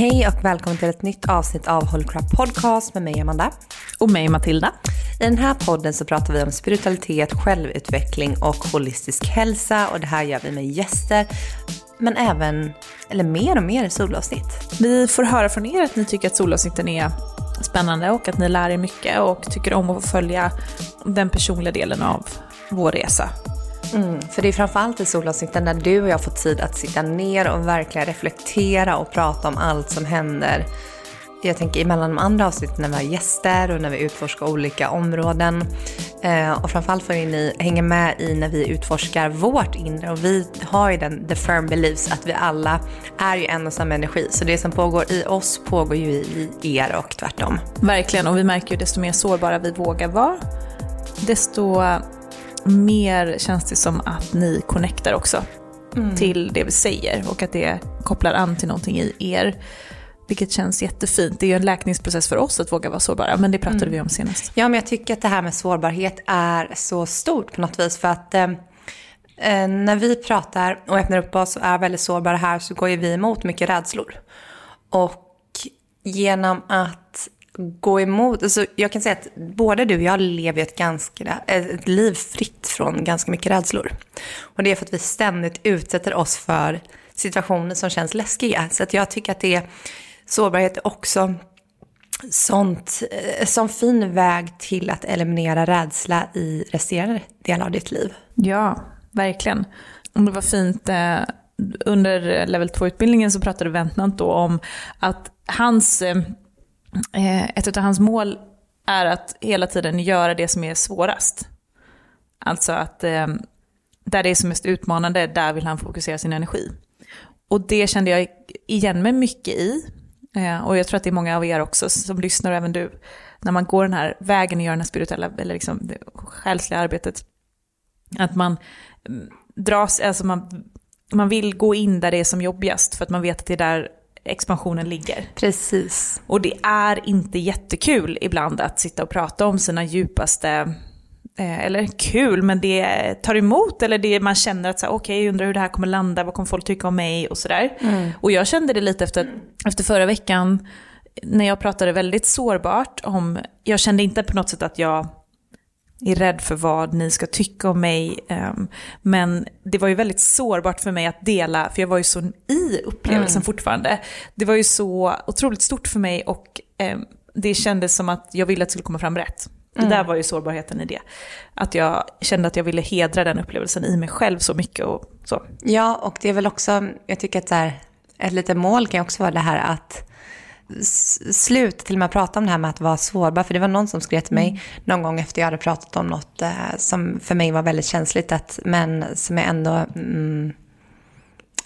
Hej och välkommen till ett nytt avsnitt av Holy Crap Podcast med mig Amanda. Och mig Matilda. I den här podden så pratar vi om spiritualitet, självutveckling och holistisk hälsa och det här gör vi med gäster men även, eller mer och mer solavsnitt. Vi får höra från er att ni tycker att solavsnitten är spännande och att ni lär er mycket och tycker om att följa den personliga delen av vår resa. Mm, för det är framförallt i solavsnitten när du och jag får tid att sitta ner och verkligen reflektera och prata om allt som händer. Jag tänker emellan de andra avsnitten när vi har gäster och när vi utforskar olika områden. Eh, och framförallt får ni hänga med i när vi utforskar vårt inre. Och vi har ju den the firm beliefs att vi alla är ju en och samma energi. Så det som pågår i oss pågår ju i er och tvärtom. Verkligen, och vi märker ju desto mer sårbara vi vågar vara, desto mer känns det som att ni connectar också mm. till det vi säger och att det kopplar an till någonting i er. Vilket känns jättefint. Det är ju en läkningsprocess för oss att våga vara sårbara, men det pratade mm. vi om senast. Ja, men jag tycker att det här med sårbarhet är så stort på något vis. För att eh, eh när vi pratar och öppnar upp oss och är väldigt sårbara här så går ju vi emot mycket rädslor. Och genom att gå emot. Alltså jag kan säga att både du och jag lever ett, ganska, eh, ett liv fritt från ganska mycket rädslor. Och det är för att vi ständigt utsätter oss för situationer som känns läskiga. Så att jag tycker att det är sårbarhet också sånt, eh, sån som fin väg till att eliminera rädsla i resterande delar av ditt liv. Ja, verkligen. Och det var fint, eh, under level 2-utbildningen så pratade Ventnant då om att hans Eh, ett av hans mål är att hela tiden göra det som är svårast. Alltså att eh, där det är som mest utmanande, där vill han fokusera sin energi. Och det kände jag igen mig mycket i. Eh, och jag tror att det är många av er också som lyssnar, och även du. När man går den här vägen och gör den här spirituella, eller liksom det själsliga arbetet. Att man mm, dras, alltså man, man vill gå in där det är som jobbigast, för att man vet att det är där expansionen ligger. Precis. Och det är inte jättekul ibland att sitta och prata om sina djupaste Eh, eller kul, men det tar emot eller det man känner att okej, okay, undrar hur det här kommer landa, vad kommer folk tycka om mig och sådär. Mm. Och jag kände det lite efter, efter förra veckan, när jag pratade väldigt sårbart om, jag kände inte på något sätt att jag är rädd för vad ni ska tycka om mig. Um, men det var ju väldigt sårbart för mig att dela, för jag var ju så i upplevelsen mm. fortfarande. Det var ju så otroligt stort för mig och um, det kändes som att jag ville att det skulle komma fram rätt. Det där mm. var ju sårbarheten i det. Att jag kände att jag ville hedra den upplevelsen i mig själv så mycket och så. Ja, och det är väl också, jag tycker att så här, ett litet mål kan ju också vara det här att slut till och med prata om det här med att vara sårbar. För det var någon som skrev till mig mm. någon gång efter jag hade pratat om något eh, som för mig var väldigt känsligt, att, men som jag ändå mm,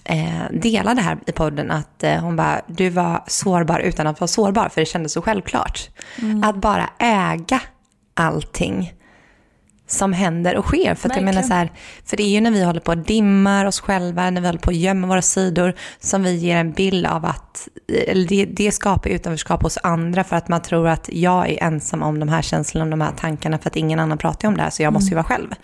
eh, delade här i podden. Att eh, hon bara, du var sårbar utan att vara sårbar, för det kändes så självklart. Mm. Att bara äga allting som händer och sker. För, att jag menar så här, för det är ju när vi håller på att dimma oss själva, när vi håller på att gömma våra sidor, som vi ger en bild av att, eller det, det skapar utanförskap hos andra för att man tror att jag är ensam om de här känslorna, de här tankarna, för att ingen annan pratar om det här, så jag måste ju mm. vara själv.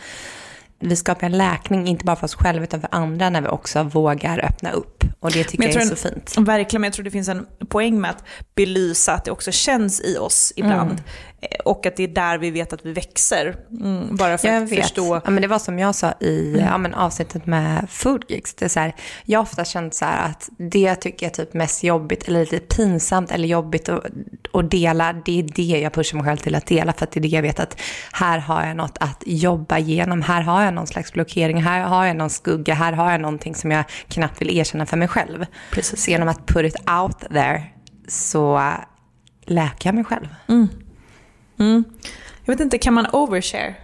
Vi skapar en läkning, inte bara för oss själva, utan för andra, när vi också vågar öppna upp. Och det tycker jag, jag är så fint. Verkligen, men jag tror det finns en poäng med att belysa att det också känns i oss ibland. Mm. Och att det är där vi vet att vi växer. Mm, bara för jag att vet. förstå. Ja, men det var som jag sa i mm. ja, men avsnittet med food gigs. Det är så här, jag har ofta känt så att det tycker jag är typ mest jobbigt eller lite pinsamt eller jobbigt att, att dela. Det är det jag pushar mig själv till att dela för att det är det jag vet att här har jag något att jobba igenom. Här har jag någon slags blockering. Här har jag någon skugga. Här har jag någonting som jag knappt vill erkänna för mig själv. Precis. Så genom att put it out there så läker jag mig själv. Mm. Mm. Jag vet inte, kan man overshare?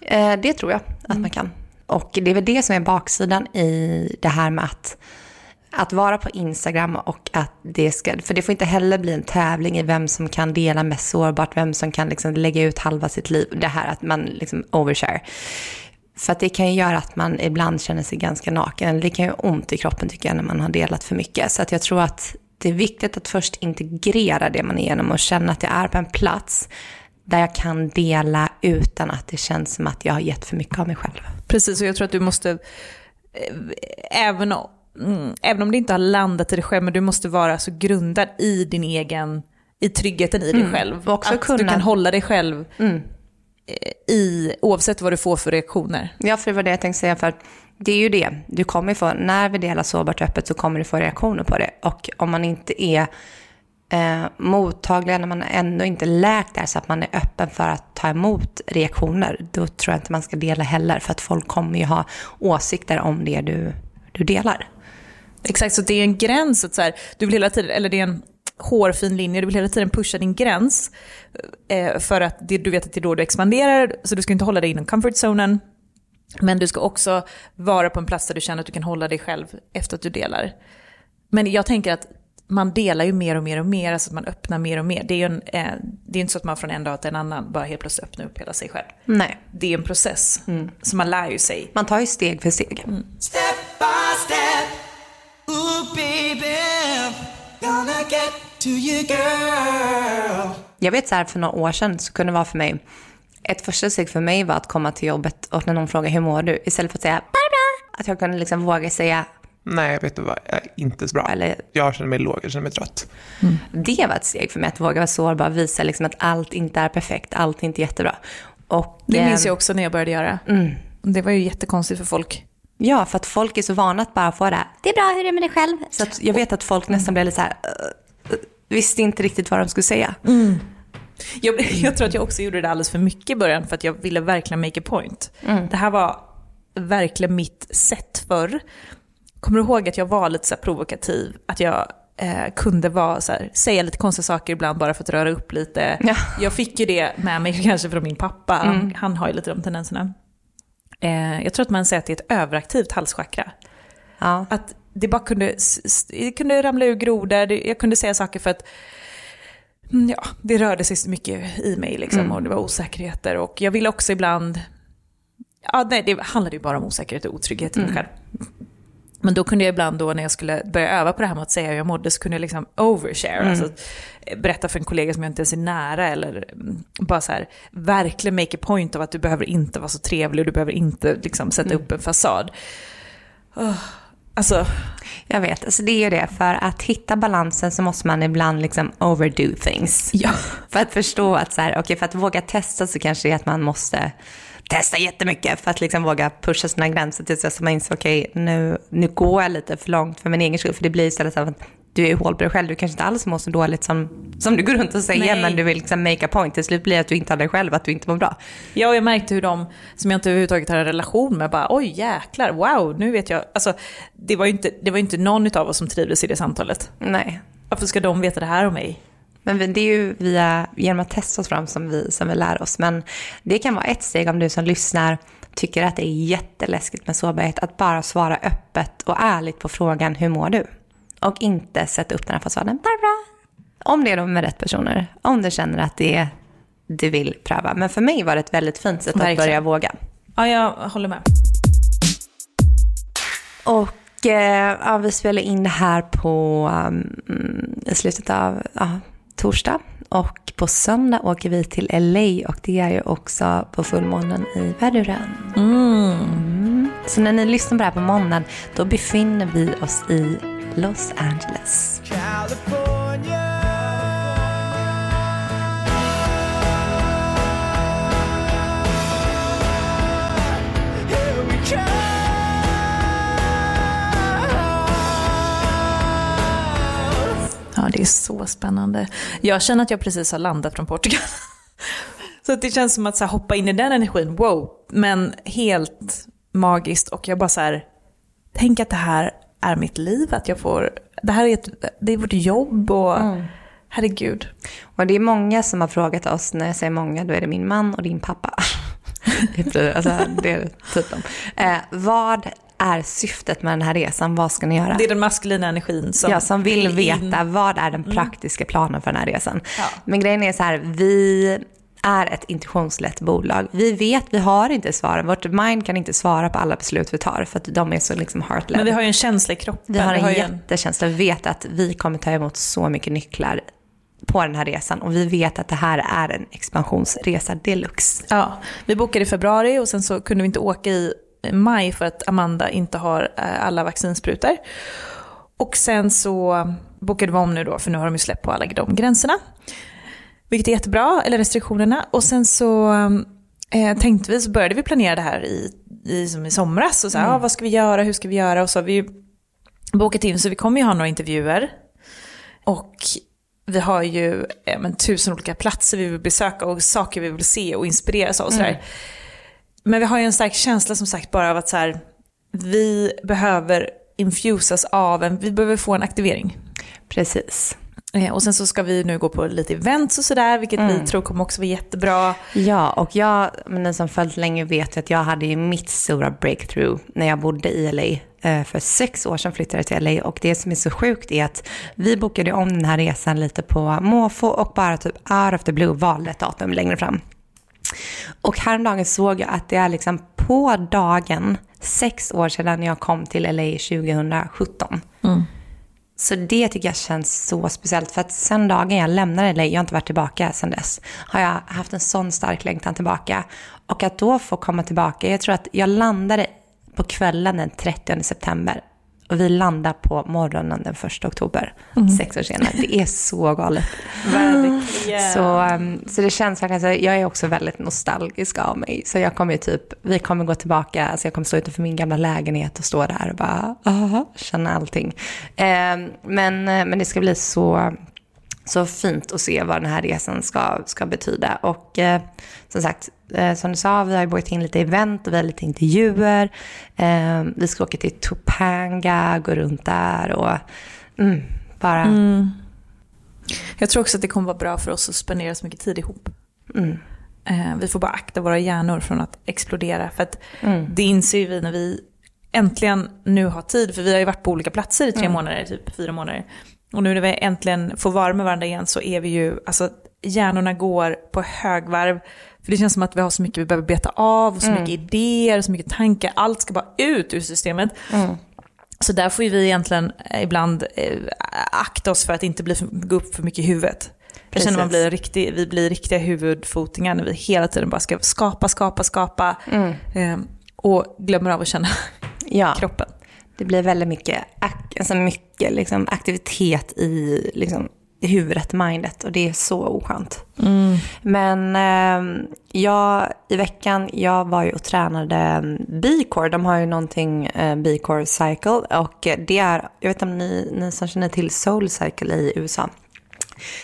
Eh, det tror jag att mm. man kan. Och det är väl det som är baksidan i det här med att, att vara på Instagram och att det ska, för det får inte heller bli en tävling i vem som kan dela mest sårbart, vem som kan liksom lägga ut halva sitt liv, det här att man liksom overshare. För att det kan ju göra att man ibland känner sig ganska naken. Det kan ju ont i kroppen tycker jag när man har delat för mycket. Så att jag tror att det är viktigt att först integrera det man är igenom och känna att jag är på en plats där jag kan dela utan att det känns som att jag har gett för mycket av mig själv. Precis, och jag tror att du måste, eh, även om, mm, även om det inte har landat i dig själv, men du måste vara så grundad i din egen, i tryggheten i dig mm. själv. Och också att kunna... du kan hålla dig själv mm. Eh, i, oavsett vad du får för reaktioner. Ja, för det var det jag tänkte säga. för det är ju det, du kommer få, när vi delar sårbart öppet så kommer du få reaktioner på det. Och om man inte är eh, mottagliga när man ändå inte läkt där så att man är öppen för att ta emot reaktioner, då tror jag inte man ska dela heller. För att folk kommer ju ha åsikter om det du, du delar. Exakt, så det är en gräns. Att så här, du vill hela tiden, eller det är en hårfin linje, du vill hela tiden pusha din gräns. Eh, för att det, du vet att det är då du expanderar, så du ska inte hålla dig inom comfort zonen. Men du ska också vara på en plats där du känner att du kan hålla dig själv efter att du delar. Men jag tänker att man delar ju mer och mer och mer, alltså att man öppnar mer och mer. Det är ju en, eh, det är inte så att man från en dag till en annan bara helt plötsligt öppnar upp hela sig själv. Nej. Det är en process. Mm. Så man lär ju sig. Man tar ju steg för steg. Mm. Step by step, ooh baby, gonna get to you girl. Jag vet så här för några år sedan så kunde det vara för mig, ett första steg för mig var att komma till jobbet och när någon frågar hur mår du, istället för att säga bara bra, att jag kunde liksom våga säga Nej, vet du vad, jag är inte så bra. Eller, jag känner mig låg, jag känner mig trött. Mm. Det var ett steg för mig, att våga vara sårbar och visa liksom att allt inte är perfekt, allt är inte jättebra. Och, det minns jag också när jag började göra. Mm. Det var ju jättekonstigt för folk. Ja, för att folk är så vana att bara få det det är bra, hur är det med dig själv? Så jag vet att folk nästan blev lite så här, visste inte riktigt vad de skulle säga. Mm. Jag, jag, tror att jag också gjorde det alldeles för mycket i början för att jag ville verkligen make a point. Mm. Det här var verkligen mitt sätt förr. Kommer du ihåg att jag var lite så provokativ? Att jag eh, kunde vara så här, säga lite konstiga saker ibland bara för att röra upp lite. Ja. Jag fick ju det med mig kanske från min pappa, mm. han, han har ju lite de tendenserna. Eh, jag tror att man säger att det är ett överaktivt halschakra. Ja. Att det bara kunde, det kunde ramla ur grodor, jag kunde säga saker för att mm, ja, det rörde sig så mycket i mig liksom, mm. och det var osäkerheter. Och jag ville också ibland, ja nej det handlade ju bara om osäkerhet och otrygghet i mig mm. själv. Men då kunde jag ibland då när jag skulle börja öva på det här med att säga hur jag mådde så kunde jag liksom overshare. Mm. Alltså, berätta för en kollega som jag inte ens är nära eller mm, bara så här, verkligen make a point av att du behöver inte vara så trevlig och du behöver inte liksom sätta mm. upp en fasad. Oh, alltså. Jag vet, alltså det är ju det. För att hitta balansen så måste man ibland liksom overdo things. Ja. För att förstå att så här, okay, för att våga testa så kanske det är att man måste testa jättemycket för att liksom våga pusha sina gränser tills jag man inser, okej, okay, nu, nu går jag lite för långt för min egen skull. För det blir istället så att du är hål på dig själv. Du kanske inte alls mår så dåligt som, som du går runt och säger, Nej. men du vill liksom make a point. Till slut blir det att du inte har dig själv, att du inte mår bra. Ja, och jag märkte hur de, som jag inte överhuvudtaget har en relation med, bara oj jäklar, wow, nu vet jag. Alltså, det var ju inte, det var inte någon av oss som trivdes i det samtalet. Nej. Varför ska de veta det här om mig? Men det är ju via, genom att testa oss fram som vi, som vi lär oss. Men det kan vara ett steg om du som lyssnar tycker att det är jätteläskigt med sårbarhet, att bara svara öppet och ärligt på frågan hur mår du? Och inte sätta upp den här fasaden. Om det är då med rätt personer, om du känner att det är du vill pröva. Men för mig var det ett väldigt fint sätt Verkligen. att börja våga. Ja, jag håller med. Och eh, ja, vi spelar in det här på um, i slutet av ja, torsdag. Och på söndag åker vi till LA och det är ju också på fullmånen i väduren. Mm. Mm. Så när ni lyssnar på det här på måndagen, då befinner vi oss i Los Angeles. California. Ja, det är så spännande. Jag känner att jag precis har landat från Portugal. Så det känns som att så här, hoppa in i den energin, wow. Men helt magiskt och jag bara så här, tänk att det här är mitt liv, att jag får, det här är, ett, det är vårt jobb och mm. herregud. Och det är många som har frågat oss, när jag säger många då är det min man och din pappa. alltså, det är typen. Eh, vad är syftet med den här resan? Vad ska ni göra? Det är den maskulina energin som... Ja, som vill veta in. vad är den mm. praktiska planen för den här resan. Ja. Men grejen är så här, vi är ett intuitionslett bolag. Vi vet, vi har inte svaren. Vårt mind kan inte svara på alla beslut vi tar för att de är så liksom heart Men vi har ju en känsla i kroppen. Vi har en vi har jättekänsla. Vi vet att vi kommer ta emot så mycket nycklar på den här resan och vi vet att det här är en expansionsresa deluxe. Ja, vi bokade i februari och sen så kunde vi inte åka i maj för att Amanda inte har eh, alla vaccinsprutor. Och sen så bokade vi om nu då, för nu har de ju släppt på alla de gränserna. Vilket är jättebra, eller restriktionerna. Och sen så eh, tänkte vi, så började vi planera det här i, i, som i somras. Och så här, mm. ah, vad ska vi göra, hur ska vi göra? Och så har vi bokat in, så vi kommer ju ha några intervjuer. Och vi har ju eh, men, tusen olika platser vi vill besöka och saker vi vill se och inspireras av och sådär. Mm. Men vi har ju en stark känsla som sagt bara av att så här, vi behöver infusas av en, vi behöver få en aktivering. Precis. Eh, och sen så ska vi nu gå på lite events och sådär, vilket mm. vi tror kommer också vara jättebra. Ja, och jag, men ni som följt länge vet att jag hade ju mitt stora breakthrough när jag bodde i LA. Eh, för sex år sedan flyttade jag till LA och det som är så sjukt är att vi bokade om den här resan lite på måfå och bara typ out of the blue valde ett datum längre fram. Och häromdagen såg jag att det är liksom på dagen sex år sedan jag kom till LA 2017. Mm. Så det tycker jag känns så speciellt. För att sen dagen jag lämnade LA, jag har inte varit tillbaka sen dess, har jag haft en sån stark längtan tillbaka. Och att då få komma tillbaka, jag tror att jag landade på kvällen den 30 september. Och vi landar på morgonen den 1 oktober, mm. sex år senare. Det är så galet. yeah. så, um, så det känns verkligen, jag är också väldigt nostalgisk av mig. Så jag kommer ju typ, vi kommer gå tillbaka, alltså jag kommer stå utanför min gamla lägenhet och stå där och bara, aha, känna allting. Um, men, men det ska bli så så fint att se vad den här resan ska, ska betyda. Och eh, som sagt, eh, som du sa, vi har ju bokat in lite event och vi har lite intervjuer. Eh, vi ska åka till Topanga, gå runt där och mm, bara... Mm. Jag tror också att det kommer vara bra för oss att spendera så mycket tid ihop. Mm. Eh, vi får bara akta våra hjärnor från att explodera. För att mm. det inser vi när vi äntligen nu har tid, för vi har ju varit på olika platser i tre mm. månader, typ fyra månader. Och nu när vi äntligen får vara med varandra igen så är vi ju, alltså hjärnorna går på högvarv. För det känns som att vi har så mycket vi behöver beta av, så mm. mycket idéer, så mycket tankar. Allt ska bara ut ur systemet. Mm. Så där får vi egentligen ibland eh, akta oss för att inte bli, gå upp för mycket i huvudet. Jag känner att man blir riktig, vi blir riktiga huvudfotingar när vi hela tiden bara ska skapa, skapa, skapa. Mm. Eh, och glömmer av att känna ja. kroppen. Det blir väldigt mycket, alltså mycket liksom aktivitet i liksom, huvudet, mindet och det är så oskönt. Mm. Men eh, jag, i veckan, jag var ju och tränade B-core. De har ju någonting, eh, B-core cycle och det är, jag vet inte om ni, ni som känner till soul cycle i USA.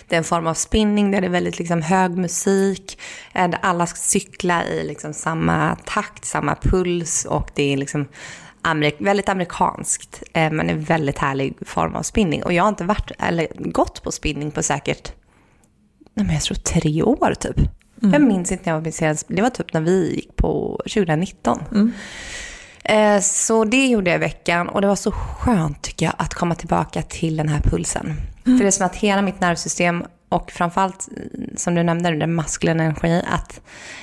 Det är en form av spinning där det är väldigt liksom hög musik. Eh, där alla ska cykla i liksom samma takt, samma puls och det är liksom amerik väldigt amerikanskt. Eh, men en väldigt härlig form av spinning. Och jag har inte varit, eller gått på spinning på säkert, nej men jag tror tre år typ. Mm. Jag minns inte när jag var senast, det var typ när vi gick på 2019. Mm. Eh, så det gjorde jag i veckan och det var så skönt tycker jag att komma tillbaka till den här pulsen. Mm. För det är som att hela mitt nervsystem och framförallt, som du nämnde, den maskulina energi, att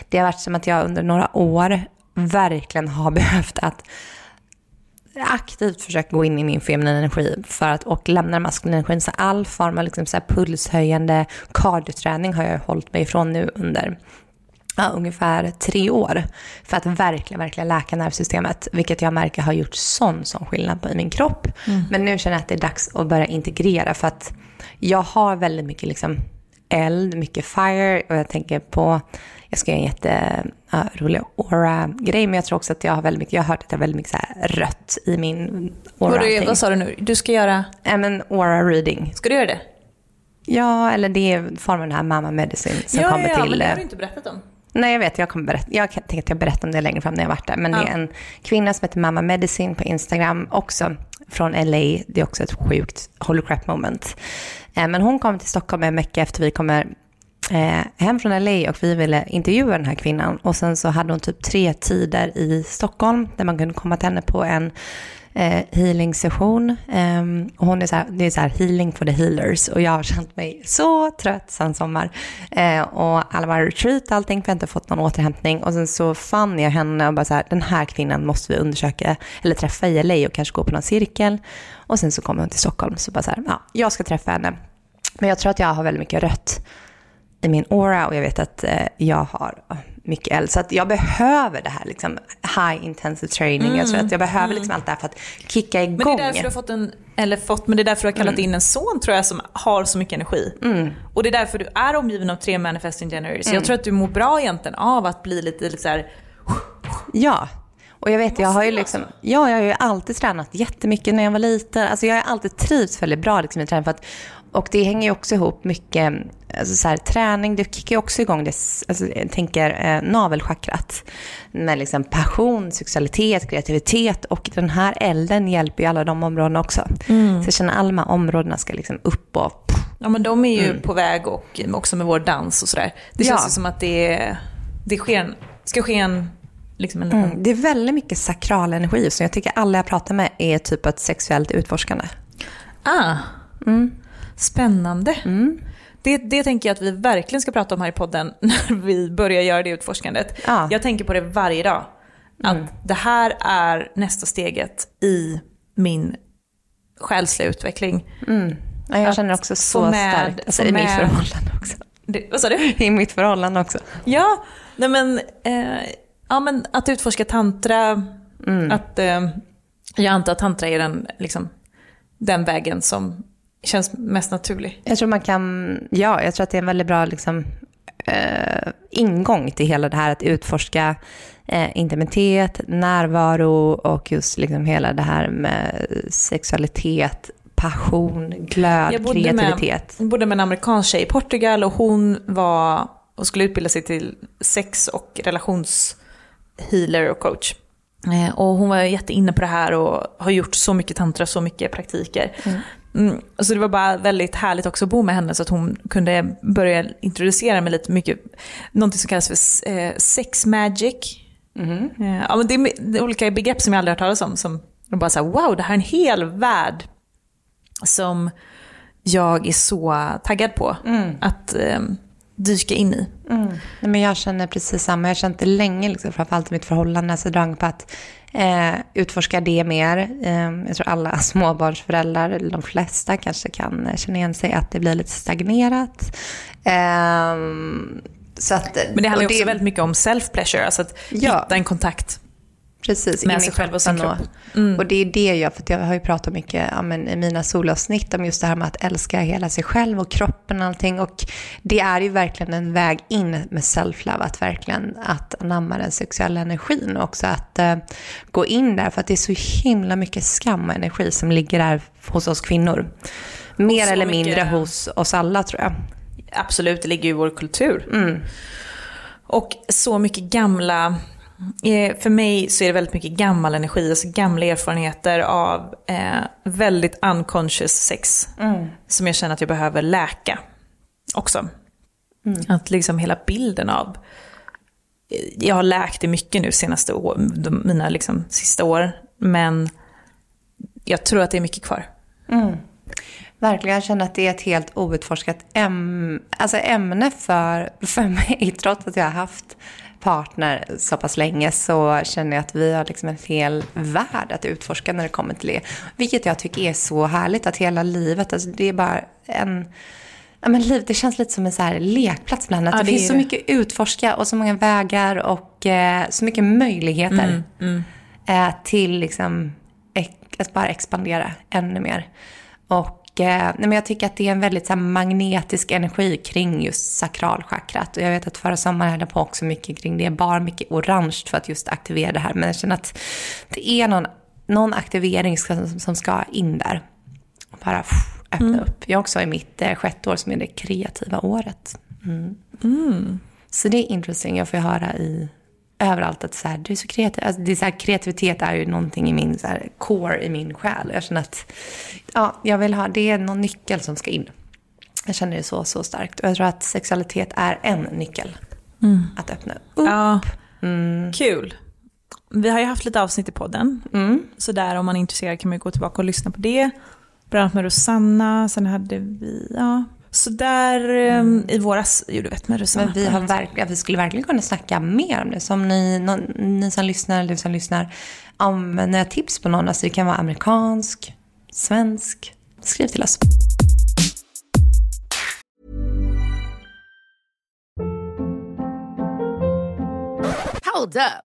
det har varit som att jag under några år verkligen har behövt att aktivt försökt gå in i min feminina energi för att, och lämna den maskulina energin. Så all form av liksom så pulshöjande kardioträning har jag hållit mig ifrån nu under ja, ungefär tre år för att verkligen, verkligen läka nervsystemet. Vilket jag märker har gjort sån, sån skillnad på i min kropp. Mm. Men nu känner jag att det är dags att börja integrera för att jag har väldigt mycket liksom eld, mycket fire och jag tänker på jag ska göra en jätterolig uh, aura-grej, men jag tror också att jag har väldigt mycket, jag har hört att jag har väldigt mycket så rött i min aura. Vad, vad sa du nu? Du ska göra? Ja, men aura-reading. Ska du göra det? Ja, eller det är formen här mamma medicine som ja, kommer ja, till... Ja, men det har du inte berättat om. Nej, jag vet. Jag, kommer berätta, jag tänkte att jag berättar om det längre fram när jag varit där. Men ja. det är en kvinna som heter Mamma Medicine på Instagram, också från LA. Det är också ett sjukt holy crap moment. Eh, men hon kom till Stockholm en vecka efter vi kommer eh, Eh, hem från LA och vi ville intervjua den här kvinnan. Och sen så hade hon typ tre tider i Stockholm där man kunde komma till henne på en eh, healing-session. Um, och hon är så här, det är så här healing for the healers. Och jag har känt mig så trött sen sommar. Eh, och alla var retreat och allting, för jag har inte fått någon återhämtning. Och sen så fann jag henne och bara så här, den här kvinnan måste vi undersöka, eller träffa i LA och kanske gå på någon cirkel. Och sen så kommer hon till Stockholm, så bara så här, ja, jag ska träffa henne. Men jag tror att jag har väldigt mycket rött i min aura och jag vet att eh, jag har mycket eld. Så att jag behöver det här liksom, high intensive training. Mm. Jag tror att jag behöver mm. liksom allt det här för att kicka igång. Men det är därför du har fått en, eller fått, men det är därför du har kallat mm. in en son tror jag som har så mycket energi. Mm. Och det är därför du är omgiven av tre manifesting generators. Mm. Jag tror att du mår bra egentligen av att bli lite, lite så här... Ja. Och jag vet, jag har ju liksom, ja, jag har ju alltid tränat jättemycket när jag var liten. Alltså jag har alltid trivts väldigt bra liksom i träning. För att och det hänger ju också ihop mycket, alltså så här, träning, det kickar ju också igång det, alltså, jag tänker eh, navelchakrat. Med liksom passion, sexualitet, kreativitet och den här elden hjälper ju alla de områdena också. Mm. Så jag känner alla de här områdena ska liksom upp och... Ja men de är ju mm. på väg och också med vår dans och sådär. Det känns ja. som att det, det sker, ska ske en Liksom en mm, det är väldigt mycket sakral energi, så jag tycker alla jag pratar med är typ ett sexuellt utforskande. Ah. Mm. Spännande. Mm. Det, det tänker jag att vi verkligen ska prata om här i podden när vi börjar göra det utforskandet. Ja. Jag tänker på det varje dag. Att mm. det här är nästa steget i min själsliga utveckling. Mm. Ja, jag att känner också så med, starkt. Alltså, I mitt förhållande också. Det, vad sa du? I mitt förhållande också. Ja, nej men, eh, ja, men att utforska tantra. Mm. Att, eh, jag antar att tantra är den, liksom, den vägen som känns mest naturlig. Jag tror man kan, ja, jag tror att det är en väldigt bra liksom, eh, ingång till hela det här att utforska eh, intimitet, närvaro och just liksom hela det här med sexualitet, passion, glöd, jag kreativitet. Med, jag bodde med en amerikansk tjej i Portugal och hon var och skulle utbilda sig till sex och relationshealer och coach. Eh, och hon var jätteinne på det här och har gjort så mycket tantra, så mycket praktiker. Mm. Mm, så det var bara väldigt härligt också att bo med henne så att hon kunde börja introducera mig lite mycket, någonting som kallas för eh, sex magic. Mm. Ja, men det, är, det är olika begrepp som jag aldrig har hört talas om. Som de bara såhär, wow, det här är en hel värld som jag är så taggad på mm. att eh, dyka in i. Mm. Nej, men jag känner precis samma. Jag har känt det länge, liksom, framförallt i mitt förhållande, så drang på att eh, utforska det mer. Eh, jag tror alla småbarnsföräldrar, eller de flesta kanske kan känna igen sig att det blir lite stagnerat. Eh, att, Men det handlar också väldigt mycket om self-pleasure, alltså att ja. hitta en kontakt Precis, med sig själv och sin kropp. Mm. Och det är det jag, för jag har ju pratat mycket ja, men, i mina solavsnitt om just det här med att älska hela sig själv och kroppen och allting. Och det är ju verkligen en väg in med self-love, att verkligen att anamma den sexuella energin och också att uh, gå in där, för att det är så himla mycket skam och energi som ligger där hos oss kvinnor. Mer eller mycket... mindre hos oss alla tror jag. Absolut, det ligger ju i vår kultur. Mm. Och så mycket gamla Eh, för mig så är det väldigt mycket gammal energi, alltså gamla erfarenheter av eh, väldigt unconscious sex. Mm. Som jag känner att jag behöver läka också. Mm. Att liksom hela bilden av... Eh, jag har läkt det mycket nu senaste år, mina liksom sista år. Men jag tror att det är mycket kvar. Mm. Verkligen, jag känner att det är ett helt outforskat äm alltså ämne för, för mig, trots att jag har haft partner så pass länge så känner jag att vi har liksom en hel värld att utforska när det kommer till det. Vilket jag tycker är så härligt att hela livet, alltså det är bara en... Ja, men livet, det känns lite som en så här lekplats ibland. Att ja, det, det finns så mycket utforska och så många vägar och eh, så mycket möjligheter mm, mm. Eh, till liksom, att bara expandera ännu mer. Och nej, men jag tycker att det är en väldigt så här, magnetisk energi kring just sakralchakrat. Och jag vet att förra sommaren hade jag på också mycket kring det. Bara mycket orange för att just aktivera det här. Men jag känner att det är någon, någon aktivering som, som ska in där. Bara pff, öppna mm. upp. Jag också i mitt eh, sjätte år som är det kreativa året. Mm. Mm. Så det är intressant. Jag får höra i överallt att så här, du är så kreativ. Alltså, det är så här, kreativitet är ju någonting i min så här, core i min själ. Jag känner att ja, jag vill ha, det är någon nyckel som ska in. Jag känner det så, så starkt. Och jag tror att sexualitet är en nyckel mm. att öppna upp. Ja, mm. kul. Vi har ju haft lite avsnitt i podden. Mm. Så där om man är intresserad kan man gå tillbaka och lyssna på det. Bland annat med Rosanna, sen hade vi, ja, så där mm. i våras, jo du vet med Rosanna. Men vi, har verkligen, vi skulle verkligen kunna snacka mer om det. Som ni, någon, ni som lyssnar, eller du som lyssnar, om ni har tips på någon, alltså det kan vara amerikansk, svensk, skriv till oss. Hold up.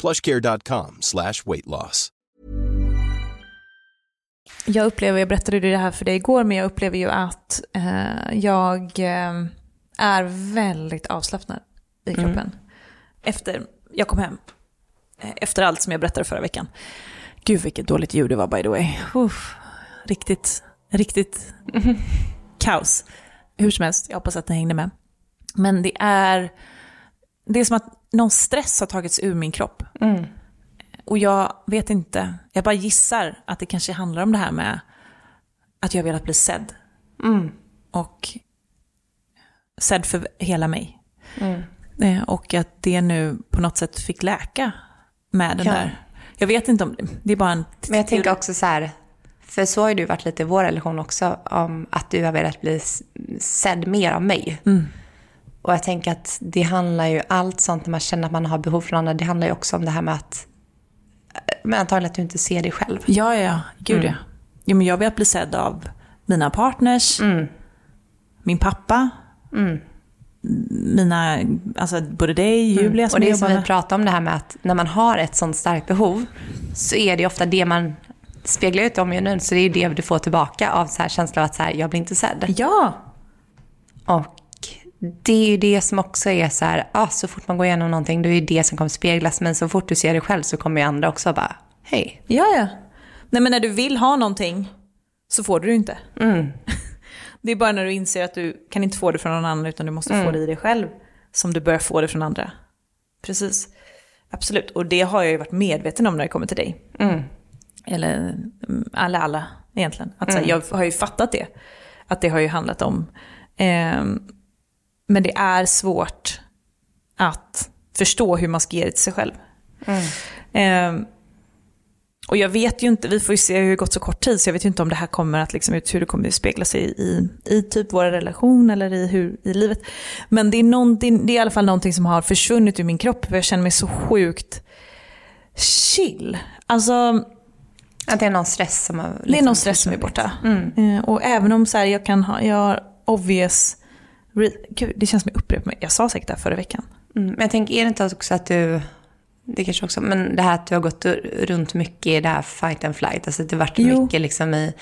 plushcare.com slash weight loss. Jag upplever, jag berättade det här för dig igår, men jag upplever ju att eh, jag eh, är väldigt avslappnad i kroppen. Mm. Efter, jag kom hem, eh, efter allt som jag berättade förra veckan. Gud vilket dåligt ljud det var by the way. Uff, riktigt, riktigt kaos. Hur som helst, jag hoppas att ni hängde med. Men det är, det är som att någon stress har tagits ur min kropp. Mm. Och jag vet inte, jag bara gissar att det kanske handlar om det här med att jag velat bli sedd. Mm. Och sedd för hela mig. Mm. Eh, och att det nu på något sätt fick läka med den ja. där. Jag vet inte om det, det är bara en... Men jag tänker också så här, för så har du varit lite i vår relation också, om att du har velat bli sedd mer av mig. Mm. Och jag tänker att det handlar ju, allt sånt när man känner att man har behov från andra, det handlar ju också om det här med att, men antagligen att du inte ser dig själv. Ja, ja, gud mm. ja. ja men jag vill bli sedd av mina partners, mm. min pappa, mm. mina, alltså både dig, mm. Julia som Och det är som vi pratar om det här med att när man har ett sånt starkt behov så är det ofta det man speglar ut omgivningen så det är det du får tillbaka av så här känslan av att så här, jag blir inte sedd. Ja. Och det är ju det som också är så här, ah, så fort man går igenom någonting, då är det det som kommer speglas. Men så fort du ser det själv så kommer ju andra också bara, hej. Ja, ja. Nej men när du vill ha någonting så får du det inte. Mm. Det är bara när du inser att du kan inte få det från någon annan utan du måste mm. få det i dig själv som du börjar få det från andra. Precis. Absolut. Och det har jag ju varit medveten om när det kommer till dig. Mm. Eller alla, alla egentligen. Att, mm. jag har ju fattat det. Att det har ju handlat om. Eh, men det är svårt att förstå hur man ska ge det till sig själv. Mm. Eh, och jag vet ju inte, vi får ju se hur det gått så kort tid, så jag vet ju inte om det här kommer att liksom, hur det kommer att spegla sig i, i typ våra relation eller i, hur, i livet. Men det är, det är i alla fall någonting som har försvunnit ur min kropp, för jag känner mig så sjukt chill. Alltså, att det är någon stress som har... Liksom det är någon stress som är borta. Mm. Eh, och även om så här, jag kan ha, jag har obvious, Gud, det känns som jag upprepar mig, jag sa säkert det här förra veckan. Mm. Men jag tänker, är det inte också att du det kanske också, men det här att du har gått runt mycket i det här fight and flight, alltså det har varit jo. mycket liksom i,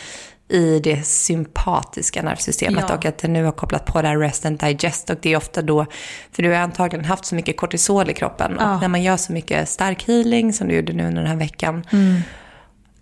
i det sympatiska nervsystemet ja. och att det nu har kopplat på det här rest and digest och det är ofta då, för du har antagligen haft så mycket kortisol i kroppen ja. och när man gör så mycket stark healing som du gjorde nu under den här veckan, mm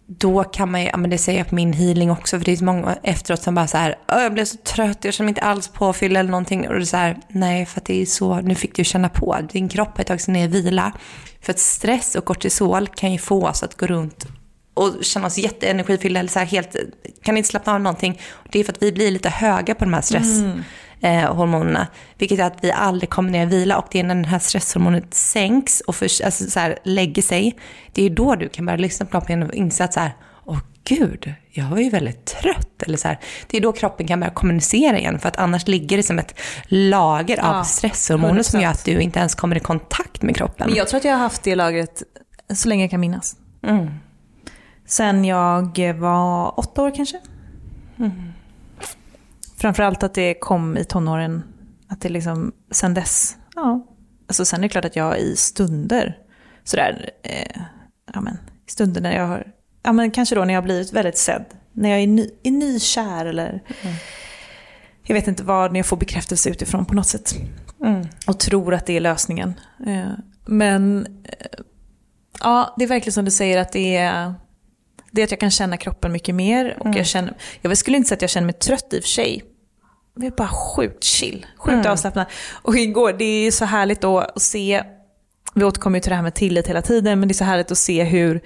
då kan man ju, ja men det säger jag på min healing också, för det är så många efteråt som bara så här, jag blev så trött, jag känner mig inte alls påfylld eller någonting. Och det är så här, nej för att det är så, nu fick du känna på, din kropp har tagit sig ner i vila. För att stress och kortisol kan ju få oss att gå runt och känna oss jätteenergifyllda eller så här helt, kan inte slappna av någonting. Det är för att vi blir lite höga på de här stress. Mm. Eh, vilket är att vi aldrig kommer ner i vila och det är när den här stresshormonet sänks och för, alltså så här, lägger sig. Det är då du kan börja lyssna på kroppen och inse att så här, åh gud, jag var ju väldigt trött. Eller så här. Det är då kroppen kan börja kommunicera igen, för att annars ligger det som ett lager av ja, stresshormoner som gör att du inte ens kommer i kontakt med kroppen. Men jag tror att jag har haft det lagret så länge jag kan minnas. Mm. Sen jag var åtta år kanske. Mm. Framförallt att det kom i tonåren. Att det liksom, sen dess, ja. Alltså sen är det klart att jag i stunder, sådär, eh, ja men, stunder när jag har ja, men kanske då när jag har blivit väldigt sedd. När jag är, ny, är nykär eller mm. jag vet inte vad, när jag får bekräftelse utifrån på något sätt. Mm. Och tror att det är lösningen. Eh, men eh, ja, det är verkligen som du säger att det är, det är att jag kan känna kroppen mycket mer. Och mm. jag, känner, jag skulle inte säga att jag känner mig trött i och för sig. Jag är bara sjukt chill, sjukt mm. avslappnad. Och igår, det är så härligt då att se, vi återkommer ju till det här med tillit hela tiden, men det är så härligt att se hur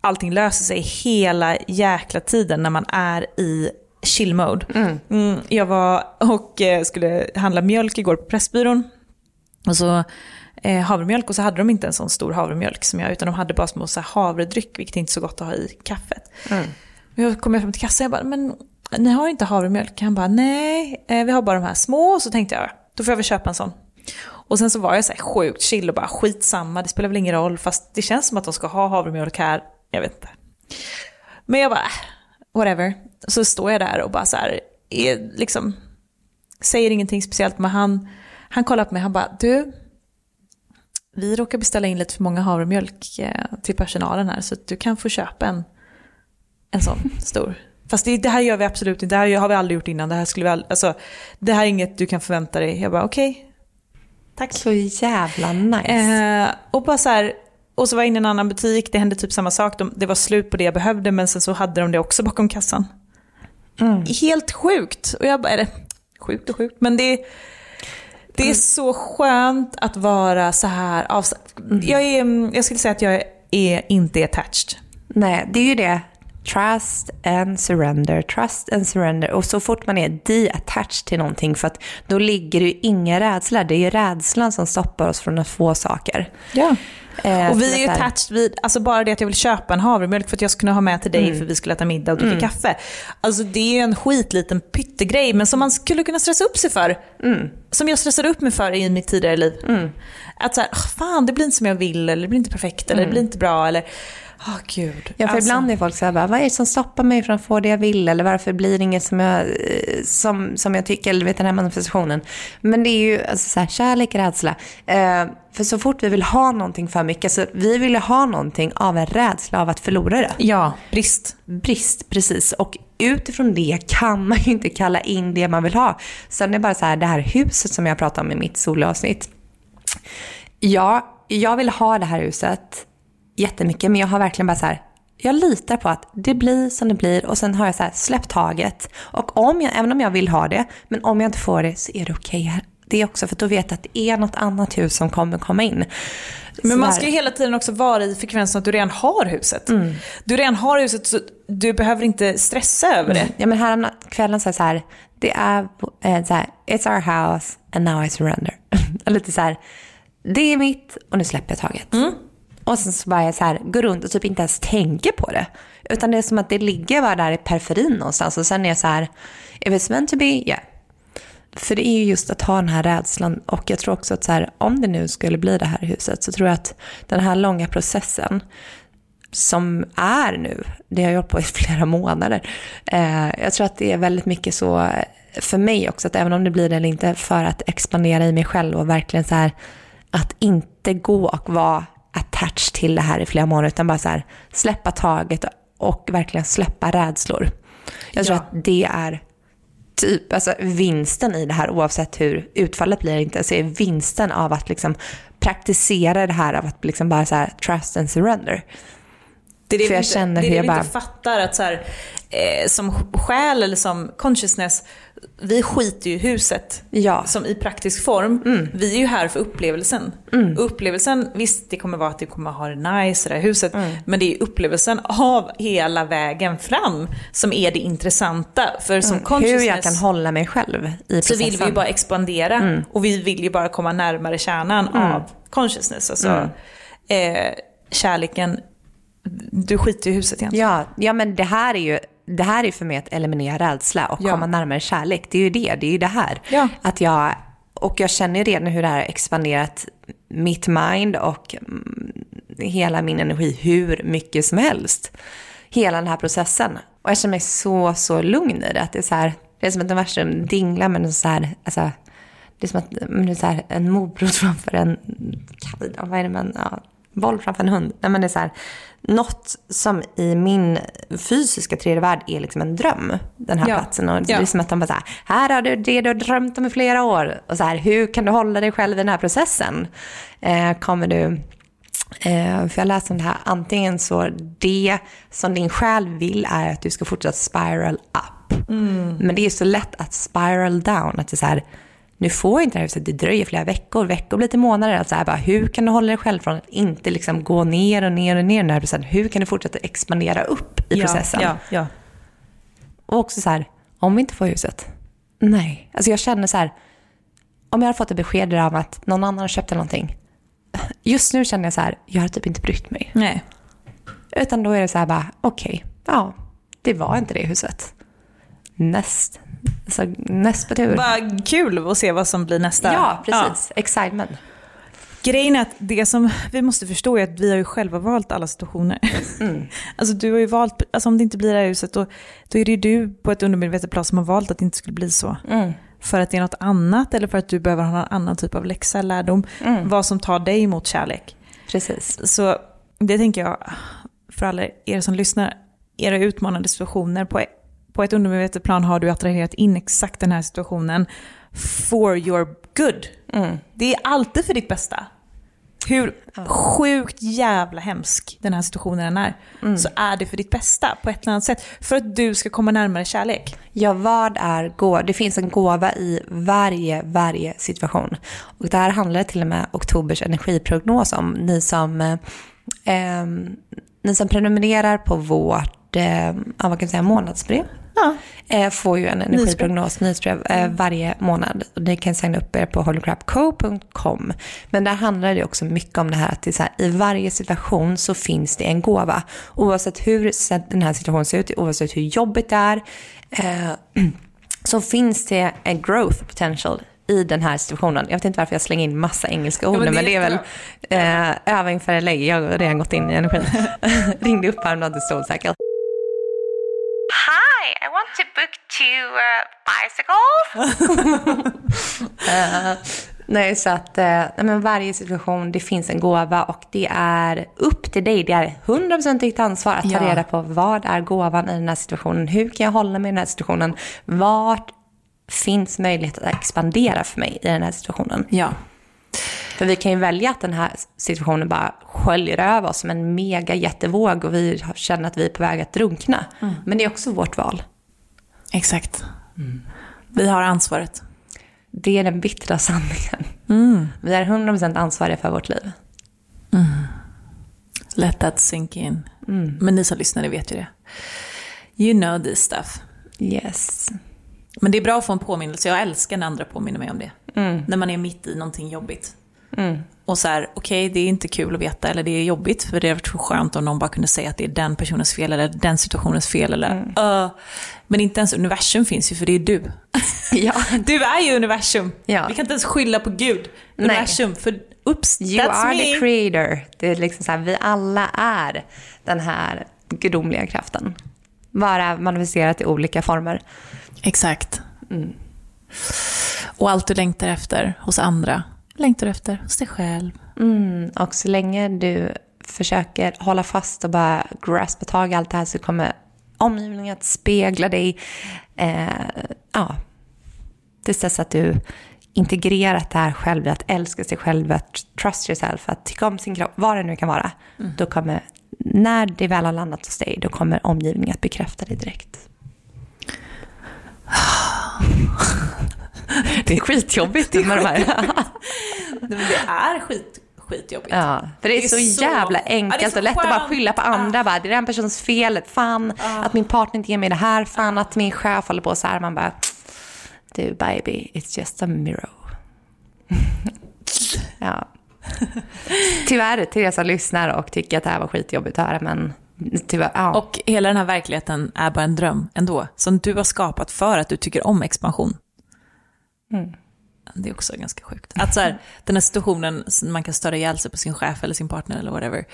allting löser sig hela jäkla tiden när man är i chill mode. Mm. Mm, jag var och eh, skulle handla mjölk igår på Pressbyrån. Och så havremjölk och så hade de inte en sån stor havremjölk som jag utan de hade bara små så havredryck vilket är inte är så gott att ha i kaffet. Mm. Jag kom fram till kassan och jag bara, men ni har inte havremjölk? Han bara, nej, eh, vi har bara de här små. Och så tänkte jag, då får jag väl köpa en sån. Och sen så var jag så här sjukt chill och bara skitsamma, det spelar väl ingen roll. Fast det känns som att de ska ha havremjölk här jag vet inte. Men jag bara, äh, whatever. Så står jag där och bara så här, är, liksom, säger ingenting speciellt. Men han, han kollar på mig, han bara, du, vi råkar beställa in lite för många havremjölk eh, till personalen här. Så du kan få köpa en, en sån stor. Fast det, det, här gör vi absolut inte, det här har vi aldrig gjort innan. Det här, skulle vi all, alltså, det här är inget du kan förvänta dig. Jag bara okej. Okay. Tack. Så jävla nice. Eh, och bara så här, och så var jag inne i en annan butik, det hände typ samma sak. De, det var slut på det jag behövde men sen så hade de det också bakom kassan. Mm. Helt sjukt. Och jag bara, eller sjukt och sjukt, men det, det är så skönt att vara så här. Mm. Jag, är, jag skulle säga att jag är inte attached. Nej, det är ju det. Trust and surrender, trust and surrender. Och så fort man är de-attached till någonting, för att då ligger det ju inga rädslor. Det är ju rädslan som stoppar oss från att få saker. Ja. Eh, och vi så är ju så attached vid, alltså bara det att jag vill köpa en havremjölk för att jag ska kunna ha med till dig Mm. för vi skulle äta middag och dricka kaffe. Alltså det är ju en skitliten pyttegrej men som man skulle kunna stressa upp sig för. Mm. Som jag stressade upp mig för i mitt tidigare liv. Att såhär, fan det blir inte som jag vill eller det blir inte perfekt eller det blir inte bra eller, åh gud. Ja, för Alltså, ibland är folk så här, bara, vad är det som stoppar mig från att få det jag vill? Eller varför blir det inget som jag, eh, som, som jag tycker? Eller vet den här manifestationen. Men det är ju alltså, så här, kärlek, rädsla. Eh, för så fort vi vill ha någonting för mycket, alltså, vi vill ju ha någonting av en rädsla av att förlora det. Ja, brist. Brist, precis. Och utifrån det kan man ju inte kalla in det man vill ha. Sen är det bara så här, det här huset som jag pratade om i mitt solavsnitt. Ja, jag vill ha det här huset jättemycket, men jag har verkligen bara så här, jag litar på att det blir som det blir och sen har jag så här släppt taget. Och om jag, även om jag vill ha det, men om jag inte får det så är det okej här. Det är också för då vet jag att det är något annat hus som kommer komma in. Men Så man ska ju hela tiden också vara i frekvensen att du redan har huset. Mm. Du redan har huset så du behöver inte stressa över det. Ja men här kvällen så är det så här, det är eh, så här, it's our house and now I surrender. Lite så här, det är mitt och nu släpper jag taget. Och sen så bara jag så här, går runt och typ inte ens tänker på det. Utan det är som att det ligger bara där i periferin någonstans och sen är jag så här, if it's meant to be, yeah. För det är ju just att ha den här rädslan och jag tror också att så här, om det nu skulle bli det här huset så tror jag att den här långa processen som är nu, det har jag hållit på i flera månader. Eh, jag tror att det är väldigt mycket så eh, för mig också, att även om det blir det eller inte, för att expandera i mig själv och verkligen så här, att inte gå och vara attached till det här i flera månader, utan bara så här, släppa taget och verkligen släppa rädslor. Jag tror Ja. att det är typ, alltså vinsten i det här, oavsett hur utfallet blir inte, så är vinsten av att liksom praktisera det här av att liksom bara så här trust and surrender. Det är det För vi jag inte, känner det är hur det jag vi bara- inte fattar att så här, eh, som själ eller som consciousness, vi skiter ju i huset. Ja. Som i praktisk form. Vi är ju här för upplevelsen. Upplevelsen, visst det kommer vara att du kommer ha det nice i det här huset. Men det är upplevelsen av hela vägen fram som är det intressanta. För som Hur consciousness jag kan hålla mig själv i så processen. vill vi ju bara expandera. Och vi vill ju bara komma närmare kärnan av consciousness. Alltså eh, kärleken, du skiter i huset egentligen. Ja, ja, men det här är ju det här är för mig att eliminera rädsla och Ja. komma närmare kärlek. Det är ju det, det är ju det här. Ja. Att jag, och jag känner ju redan hur det här har expanderat mitt mind och mm, hela min energi hur mycket som helst. Hela den här processen. Och jag känner mig så, så lugn i det. Att det är så här, det är som att universum dinglar med en så här, alltså, det är som att men det är så här, en morot framför en, vad är det man, ja, boll framför en hund. Nej men det är så här, något som i min fysiska tredje värld är liksom en dröm. Den här Ja. platsen. Och det Ja. är som att de bara så här, här har du det du har drömt om i flera år. Och så här, hur kan du hålla dig själv i den här processen? Eh, kommer du Eh, för jag läste om det här, antingen så det som din själ vill är att du ska fortsätta spiral up. Men det är så lätt att spiral down, att det är så här, nu får jag inte det här huset, det dröjer flera veckor, veckor blir till månader. Alltså här, bara, hur kan du hålla dig själv från att inte liksom gå ner och ner och ner i den här processen? Hur kan du fortsätta expandera upp i processen? Ja, ja. Och också så här, om vi inte får huset, nej. Alltså jag känner så här, om jag har fått ett besked om att någon annan har köpt någonting, just nu känner jag så här, jag har typ inte brytt mig. Nej. Utan då är det så här bara, okej, ja, det var inte det huset. Näst, alltså, näst på tur. Bara kul att se vad som blir nästa. Ja, precis. Excitement. Grejen är att det som vi måste förstå är att vi har ju själva valt alla situationer. Alltså du har ju valt, alltså om det inte blir det här huset då, då är det ju du på ett undermedvetet plan som har valt att det inte skulle bli så. För att det är något annat eller för att du behöver ha någon annan typ av läxa, lärdom. Vad som tar dig mot kärlek. Precis. Så det tänker jag, för alla er som lyssnar, era utmanande situationer, på, på ett undermedvetet plan har du attraherat in exakt den här situationen for your good. Det är alltid för ditt bästa. Hur sjukt jävla hemsk den här situationen än är, så är det för ditt bästa på ett eller annat sätt. För att du ska komma närmare kärlek. Ja, vad är gåva? Det finns en gåva i varje, varje situation. Och det här handlar till och med oktobers energiprognos om. Ni som, eh, ehm, ni som prenumererar på vårt eh, vad kan jag säga, månadsbrev. Ja. Eh, får ju en energiprognos, nyhetsbrev, eh, varje månad. Och ni kan signa upp er på holocrapco.com. Men där handlar det också mycket om det här att det här, i varje situation så finns det en gåva. Oavsett hur den här situationen ser ut, oavsett hur jobbigt det är, eh, så finns det en growth potential i den här situationen. Jag vet inte varför jag slänger in massa engelska ord Ja, men men, det är väl eh, övning för lägg. Jag har redan gått in i energin. Ringde upp här och SoulCycle. Want to book two uh, bicycles. Eh, nej, så att uh, men varje situation, det finns en gåva och det är upp till dig. Det är 100% ditt ansvar att ta Ja. reda på vad är gåvan i den här situationen? Hur kan jag hålla mig i den här situationen? Vart finns möjlighet att expandera för mig i den här situationen? Ja. För vi kan ju välja att den här situationen bara sköljer över oss som en mega jättevåg och vi känner att vi är på väg att drunkna. Men det är också vårt val. Exakt. Vi har ansvaret. Det är den bittra sanningen. Vi är 100% ansvariga för vårt liv. Let that sink in. Men ni som lyssnar, ni vet ju det. You know this stuff. Yes. Men det är bra att få en påminnelse. Jag älskar när andra påminner mig om det. När man är mitt i någonting jobbigt. Och så här, okej, det är inte kul att veta, eller det är jobbigt, för det hade varit så skönt om någon bara kunde säga att det är den personens fel, eller den situationens fel, eller "Öh." Men inte ens universum finns ju, för det är du. Ja. Du är ju universum. Ja. Vi kan inte ens skylla på Gud. Nej. Universum, för oops, You that's are me. the creator. Det är liksom så här, vi alla är den här gudomliga kraften. Bara manifesterat i olika former. Exakt. Och allt du längtar efter hos andra, längtar du efter hos dig själv. Mm, och så länge du försöker hålla fast och bara graspa tag i allt det här så kommer omgivningen att spegla dig. Eh, ja, tills dess att du integrerat det här själv, att älska sig själv, att trust yourself, att tycka om sin kropp, vad det nu kan vara. Då kommer, när det väl har landat hos dig, då kommer omgivningen att bekräfta dig direkt. Det är skitjobbigt med de här. Nej, men det är skit, skitjobbigt. Ja, för det är, Det är så, så- jävla Ja, enkelt så och lätt att bara skönt. skylla på andra. Bara, det är den personens fel. Fan att min partner inte ger mig det här. Fan att min chef håller på så här. Man bara, du baby, it's just a mirror. ja. Tyvärr till er som lyssnar och tycker att det här var skitjobbigt att höra, men tyvärr, ja. Och hela den här verkligheten är bara en dröm ändå, som du har skapat för att du tycker om expansion. Det är också ganska sjukt. Att så här, den här situationen, man kan störa ihjäl sig på sin chef eller sin partner eller whatever.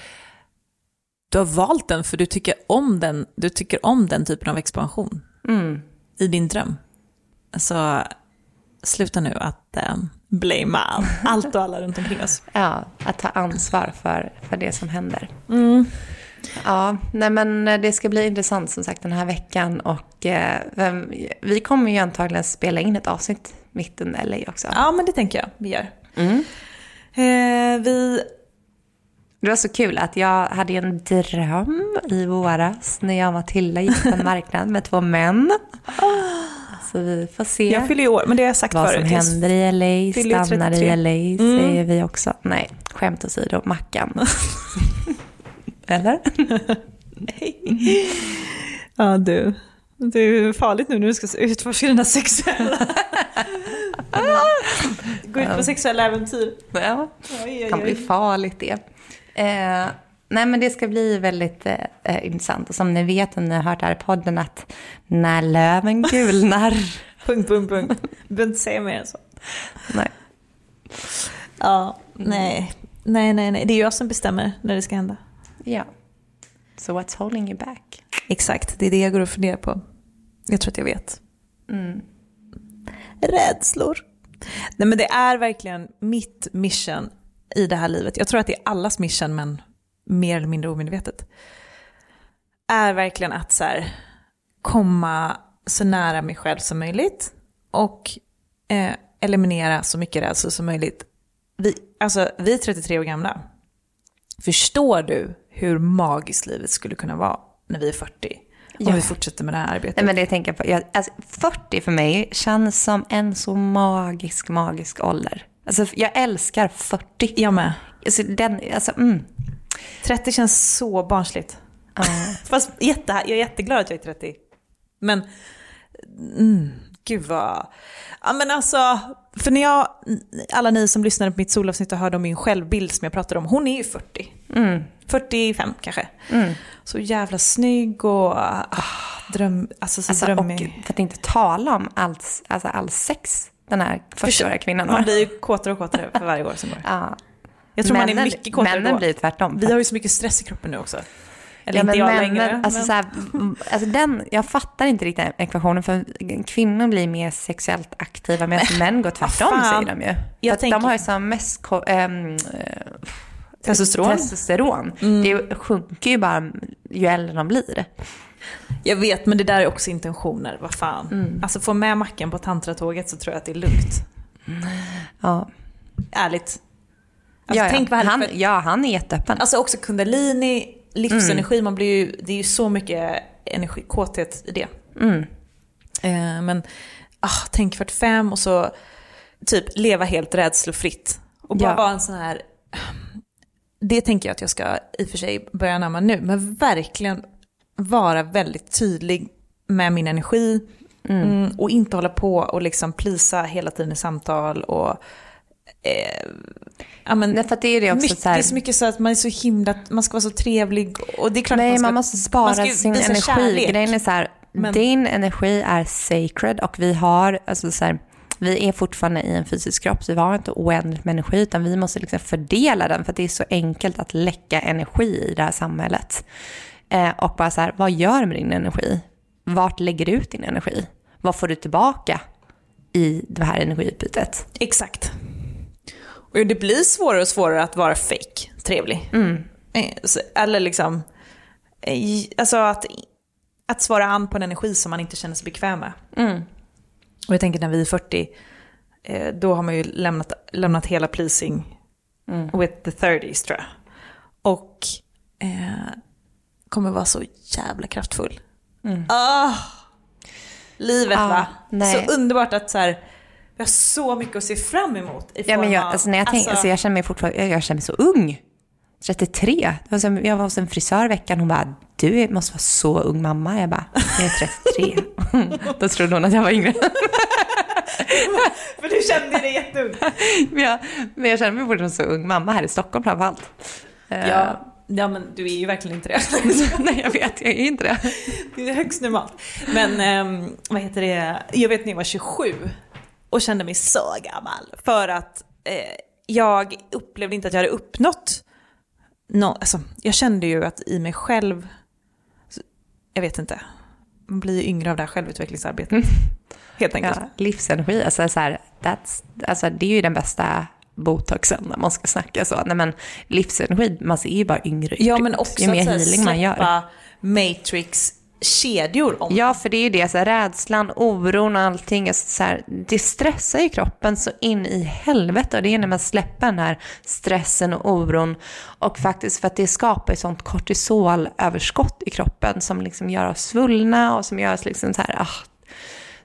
Du har valt den för du tycker om den, du tycker om den typen av expansion i din dröm. Så sluta nu att eh, blame all, allt och alla runt omkring oss. Ja, att ta ansvar för, för det som händer. Ja, nej men det ska bli intressant som sagt den här veckan och eh, vi kommer ju antagligen spela in ett avsnitt mitt under LA också. Ja, men det tänker jag vi gör. Eh, vi Det var så kul att jag hade en dröm i våras när jag och Matilda gick på en marknad med två män. Så vi får se Jag fyller ju år, men det har jag sagt vad förut. som händer i LA, fyller stannar 33. i LA säger vi också. Nej, skämt åsido, Mackan. Eller? Ja, du. Det är farligt nu när du ska utforska dina sexuella... Gå ut på sexuella äventyr. Ja. Oj, kan bli farligt det. Eh, nej men det ska bli väldigt eh, intressant. Och som ni vet om ni har hört här i podden att när löven gulnar. Punkt, punkt, punkt. Du behöver inte säga mer än så. nej. Ja, nej. Nej, nej, nej. Det är jag som bestämmer när det ska hända. Ja. So what's holding you back? Exakt, det är det jag går och funderar på. Jag tror att jag vet. Rädslor. Nej men det är verkligen mitt mission i det här livet. Jag tror att det är allas mission men mer eller mindre omedvetet. Är verkligen att så här, komma så nära mig själv som möjligt och eh, eliminera så mycket rädsla som möjligt. Vi, alltså, vi är 33 år gamla. Förstår du hur magiskt livet skulle kunna vara när vi är 40? Om vi fortsätter med det här arbetet. Nej, men det jag tänker på, jag, alltså, 40 för mig känns som en så magisk, magisk ålder. Alltså, jag älskar 40. Jag med. Alltså, den, alltså, mm. 30 känns så barnsligt. Uh. Fast jätte, jag är jätteglad att jag är 30. Men, mm, gud vad... Ja men alltså, för när jag, alla ni som lyssnade på mitt solavsnitt och hörde om min självbild som jag pratade om, hon är ju 40. Mm. 45 kanske. Mm. Så jävla snygg och ah, dröm, alltså så alltså, drömmig. Och för att inte tala om allt, alltså all sex den här 40-åriga kvinnan har. Man blir ju kåtare och kåtare för varje år som går. ja. Jag tror männen, man är mycket kåtare Männen då. blir tvärtom. Vi har ju så mycket stress i kroppen nu också. Eller ja, inte jag männen, längre. Alltså, men... så här, alltså den, jag fattar inte riktigt ekvationen för kvinnor blir mer sexuellt aktiva medan män går tvärtom säger de ju. Jag tänker... De har ju som mest ähm, testosteron. testosteron. Mm. Det sjunker ju bara ju äldre de blir. Jag vet, men det där är också intentioner. Vad fan. Mm. Alltså få med Macken på tantratåget så tror jag att det är lugnt. Ja. Ärligt. Alltså, ja, vad han, för... ja, han är jätteöppen. Alltså också kundalini, livsenergi, mm. man blir ju, det är ju så mycket energi, kåthet i det. Mm. Eh, men ah, tänk 45 och så typ leva helt rädslofritt. Och bara ja. vara en sån här, det tänker jag att jag ska i och för sig börja anamma nu, men verkligen vara väldigt tydlig med min energi. Mm. Mm, och inte hålla på och liksom plisa hela tiden i samtal och eh, Ja, men Nej, för det är det också mycket, så här... Det är så mycket så att man är så himla, man ska vara så trevlig och det är klart Nej, man, ska, man måste spara man sin energi. Grejen är så här, men... din energi är sacred och vi har, alltså så här, vi är fortfarande i en fysisk kropp, så vi har inte oändligt med energi, utan vi måste liksom fördela den, för det är så enkelt att läcka energi i det här samhället. Eh, och bara så här, vad gör du med din energi? Vart lägger du ut din energi? Vad får du tillbaka i det här energiutbytet? Exakt. Och det blir svårare och svårare att vara fake trevlig. Mm. Eh, eller liksom, eh, alltså att, att svara an på en energi som man inte känner sig bekväm med. Mm. Och jag tänker när vi är 40, eh, då har man ju lämnat, lämnat hela pleasing mm. with the 30s tror jag. Och eh, kommer vara så jävla kraftfull. Mm. Oh, livet ah, va? Nej. Så underbart att så här, vi har så mycket att se fram emot i ja, men jag, alltså, när jag, tänk, alltså, alltså, jag känner mig fortfarande, jag, jag känner mig så ung. 33. Jag var hos en frisör veckan, hon bara, du måste vara så ung mamma. Jag bara, jag är 33. Då trodde hon att jag var yngre. För du kände dig jätteung. men, jag, men jag känner mig fortfarande så ung mamma här i Stockholm framförallt. Ja, eh. ja, men du är ju verkligen inte det. Nej, jag vet, jag är inte det. Det är högst normalt. Men um, vad heter det, jag vet när jag var 27 och kände mig så gammal. För att eh, jag upplevde inte att jag hade uppnått no, alltså, Jag kände ju att i mig själv, jag vet inte, man blir ju yngre av det här självutvecklingsarbetet. Mm. Helt enkelt. Ja, livsenergi, alltså, så här, that's, alltså, det är ju den bästa botoxen när man ska snacka så. Nej men livsenergi, man ser ju bara yngre ut. Ja men också ju mer att healing man gör. Matrix kedjor om Ja, för det är ju det, så här, rädslan, oron och allting, så här, det stressar ju kroppen så in i helvete och det är när man släpper den här stressen och oron och faktiskt för att det skapar ett sånt kortisolöverskott i kroppen som liksom gör oss svullna och som gör oss liksom så här, ah,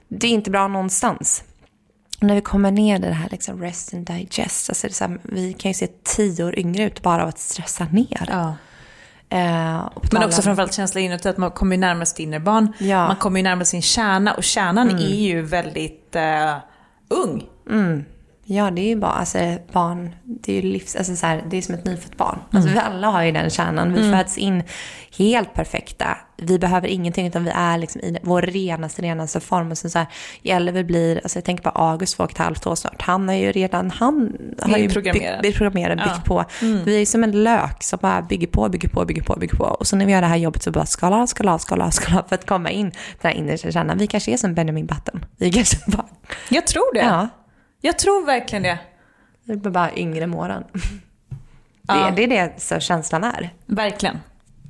det är inte bra någonstans. Och när vi kommer ner i det här liksom rest and digest, alltså det så här, vi kan ju se tio år yngre ut bara av att stressa ner. Ja. Eh, Men också framförallt känsla inuti att man kommer närmare sitt innerbarn. Ja. Man kommer ju närmare sin kärna och kärnan mm. är ju väldigt uh, ung. Mm. Ja, det är ju bara, alltså barn, det är ju livs, alltså så här, det är som ett nyfött barn. Alltså mm. vi alla har ju den kärnan, vi mm. föds in helt perfekta. Vi behöver ingenting utan vi är liksom i vår renaste, renaste form. Och så, så här, blir, alltså jag tänker på August, två och ett halvt år snart. Han är ju redan, han har ju programmerad. Byggt, programmerad, byggt ja. på. Mm. Vi är som en lök som bara bygger på, bygger på, bygger på, bygger på. Och så när vi gör det här jobbet så bara skala av, skala av, skala av, skala av för att komma in den här innersta kärnan. Vi kanske är som Benjamin Button. Vi kanske bara... Jag tror det. Ja. Jag tror verkligen det. Det blir bara yngre måren. Ja. Det, det är det så känslan är. Verkligen.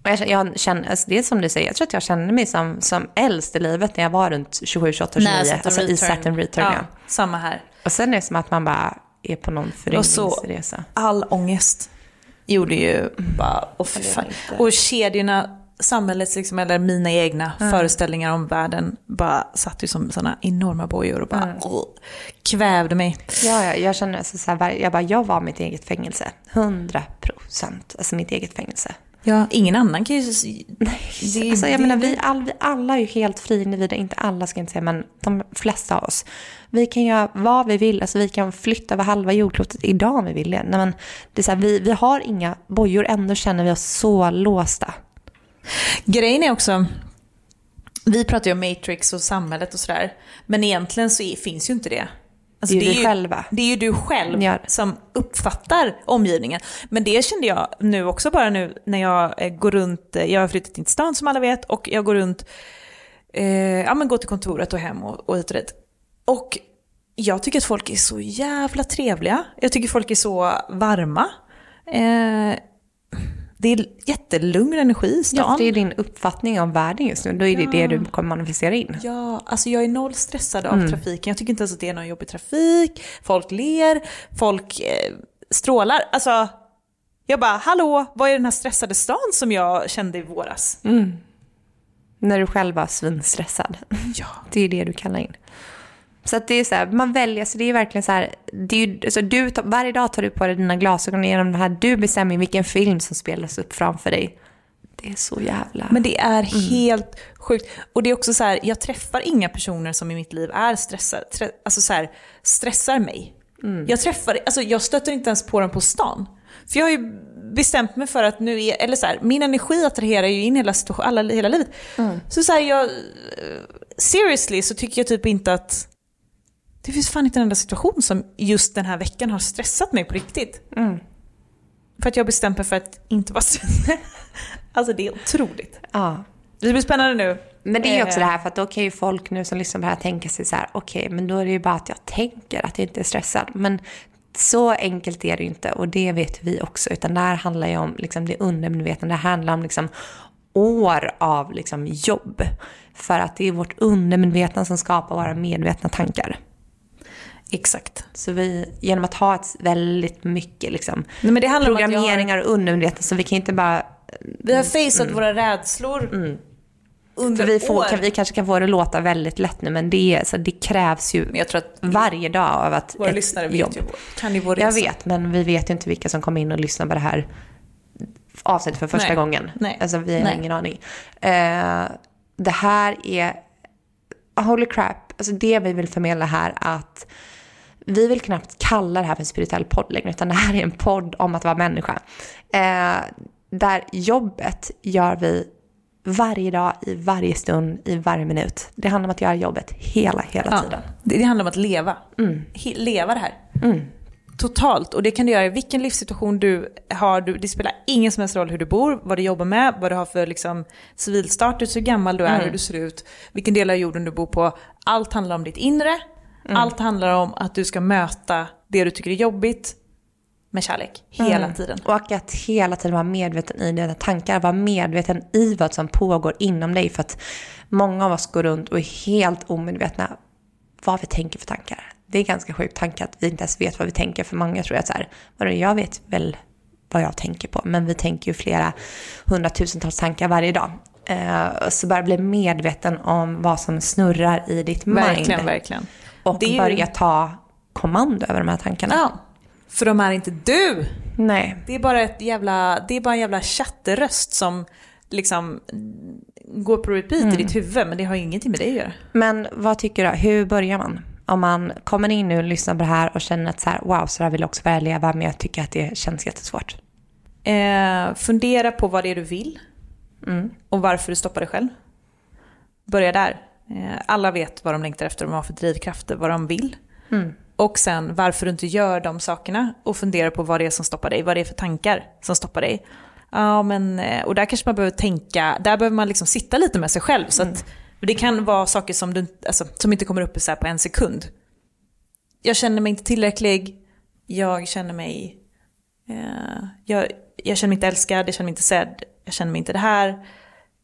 Och jag, jag känner, alltså det är som du säger, jag tror att jag kände mig som, som äldst i livet när jag var runt 27, 28, 29. Nej, alltså return. i Saturn Return. Ja, samma här. Och sen är det som att man bara är på någon föryngringsresa. all ångest gjorde ju bara, och, och kedjorna samhällets, liksom, eller mina egna mm. föreställningar om världen bara satt ju som sådana enorma bojor och bara mm. kvävde mig. Ja, ja jag känner så, så här, jag bara, jag var mitt eget fängelse. 100 procent, alltså mitt eget fängelse. Ja, ingen annan kan ju... Det, alltså, jag det, menar, vi, all, vi alla är ju helt fria individer, inte alla ska jag inte säga, men de flesta av oss. Vi kan göra vad vi vill, alltså vi kan flytta över halva jordklotet idag om vi vill det. Nej, men det är så här, vi, vi har inga bojor, ändå känner vi oss så låsta. Grejen är också, vi pratar ju om Matrix och samhället och sådär, men egentligen så finns ju inte det. Alltså det är, det är ju själva. Det är ju du själv ja. som uppfattar omgivningen. Men det kände jag nu också bara nu när jag eh, går runt, eh, jag har flyttat in till stan som alla vet och jag går runt, eh, ja men går till kontoret och hem och, och hit och dit. Och jag tycker att folk är så jävla trevliga. Jag tycker folk är så varma. Eh, det är jättelugn energi i stan. Ja, det är din uppfattning om världen just nu. Då är det ja. det du kommer manifestera in. Ja, alltså jag är noll stressad av mm. trafiken. Jag tycker inte ens att det är någon jobbig trafik. Folk ler, folk eh, strålar. Alltså, jag bara, hallå, vad är den här stressade stan som jag kände i våras? Mm. När du själv var svinstressad. Ja. Det är det du kallar in. Så att det är så här, man väljer, så det är verkligen så här, det är, alltså du, varje dag tar du på dig dina glasögon genom det här, du bestämmer vilken film som spelas upp framför dig. Det är så jävla... Men det är mm. helt sjukt. Och det är också så här, jag träffar inga personer som i mitt liv är stressade, alltså så här, stressar mig. Mm. Jag träffar, alltså jag stöter inte ens på dem på stan. För jag har ju bestämt mig för att nu är, eller så här, min energi attraherar ju in hela, alla, hela livet. Mm. Så så här, jag, seriously så tycker jag typ inte att det finns fan inte en enda situation som just den här veckan har stressat mig på riktigt. Mm. För att jag bestämt mig för att inte vara stressad. alltså det är otroligt. Ja. Det blir spännande nu. Men det är också det här, för att då kan ju folk nu som lyssnar på det här tänka sig så här, okej, okay, men då är det ju bara att jag tänker att jag inte är stressad. Men så enkelt är det ju inte och det vet vi också, utan det här handlar ju om liksom, det undermedvetna, det handlar om liksom, år av liksom, jobb. För att det är vårt undermedvetna som skapar våra medvetna tankar. Exakt. Så vi, genom att ha ett väldigt mycket liksom, Nej, programmeringar har... och undermedvetna, så vi kan inte bara... Vi har faceat mm. våra rädslor mm. under För vi, får, år. Kan, vi kanske kan få det låta väldigt lätt nu, men det, så det krävs ju jag tror att varje dag av att Våra lyssnare vet jobb. ju, kan ju vår Jag vet, men vi vet ju inte vilka som kommer in och lyssnar på det här avsnittet för första Nej. gången. Nej. Alltså vi har Nej. ingen aning. Uh, det här är, holy crap, alltså det vi vill förmedla här att vi vill knappt kalla det här för en spirituell podd längre, utan det här är en podd om att vara människa. Eh, där jobbet gör vi varje dag, i varje stund, i varje minut. Det handlar om att göra jobbet hela, hela ja, tiden. Det, det, handlar om att leva. Mm. leva det här. Mm. Totalt. Och det kan du göra i vilken livssituation du har. Du, det spelar ingen som helst roll hur du bor, vad du jobbar med, vad du har för liksom, civilstatus, hur gammal du är, mm. hur du ser ut, vilken del av jorden du bor på. Allt handlar om ditt inre Mm. Allt handlar om att du ska möta det du tycker är jobbigt med kärlek hela mm. tiden. Och att hela tiden vara medveten i dina tankar, vara medveten i vad som pågår inom dig. För att många av oss går runt och är helt omedvetna vad vi tänker för tankar. Det är ganska sjukt tanke att vi inte ens vet vad vi tänker. För många tror att så här, jag vet väl vad jag tänker på. Men vi tänker ju flera hundratusentals tankar varje dag. Uh, så bara bli medveten om vad som snurrar i ditt mind. Verkligen, verkligen. Och det börja ta kommando över de här tankarna. Ja, för de är inte du. Nej. Det är bara, ett jävla, det är bara en jävla chatteröst som liksom går på repeat mm. i ditt huvud, men det har ju ingenting med dig att göra. Men vad tycker du, hur börjar man? Om man kommer in nu och lyssnar på det här och känner att så här, wow, så här vill jag också börja leva, men jag tycker att det känns jättesvårt. Eh, fundera på vad det är du vill mm. och varför du stoppar dig själv. Börja där. Eh, alla vet vad de längtar efter, vad de har för drivkrafter, vad de vill. Mm. Och sen varför du inte gör de sakerna och fundera på vad det är som stoppar dig, vad det är för tankar som stoppar dig. Ja, men, eh, och där kanske man behöver tänka, där behöver man liksom sitta lite med sig själv. Så att, det kan vara saker som, du, alltså, som inte kommer upp så på en sekund. Jag känner mig inte tillräcklig, jag känner mig, eh, jag, jag känner mig inte älskad, jag känner mig inte sedd, jag känner mig inte det här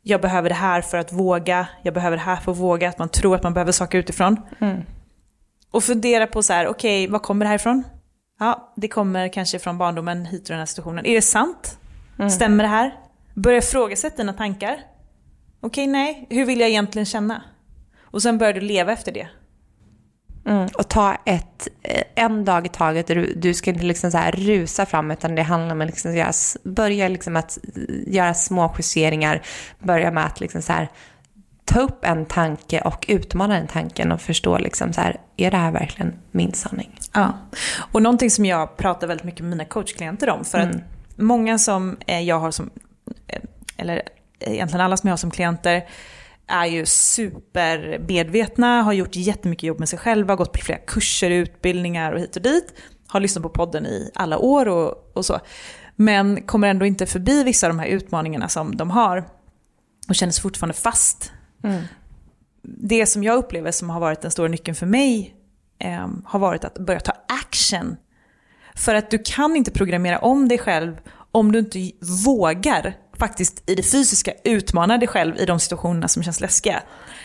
jag behöver det här för att våga, jag behöver det här för att våga, att man tror att man behöver saker utifrån. Mm. Och fundera på så här, okej, okay, var kommer det här ifrån? Ja, det kommer kanske från barndomen hit till den här situationen. Är det sant? Mm. Stämmer det här? Börja ifrågasätta dina tankar. Okej, okay, nej, hur vill jag egentligen känna? Och sen börjar du leva efter det. Mm, och ta ett, eh, en dag i taget. Du, du ska inte liksom så här rusa fram utan det handlar om att liksom göra, börja liksom att göra små justeringar. Börja med att liksom så här, ta upp en tanke och utmana den tanken och förstå liksom så här, är det här verkligen min sanning? Ja, och någonting som jag pratar väldigt mycket med mina coachklienter om. För mm. att många som jag har som, eh, eller egentligen alla som jag har som klienter, är ju supermedvetna, har gjort jättemycket jobb med sig själva, gått på flera kurser, utbildningar och hit och dit. Har lyssnat på podden i alla år och, och så. Men kommer ändå inte förbi vissa av de här utmaningarna som de har. Och känner sig fortfarande fast. Mm. Det som jag upplever som har varit den stora nyckeln för mig eh, har varit att börja ta action. För att du kan inte programmera om dig själv om du inte vågar faktiskt i det fysiska utmana dig själv i de situationerna som känns läskiga.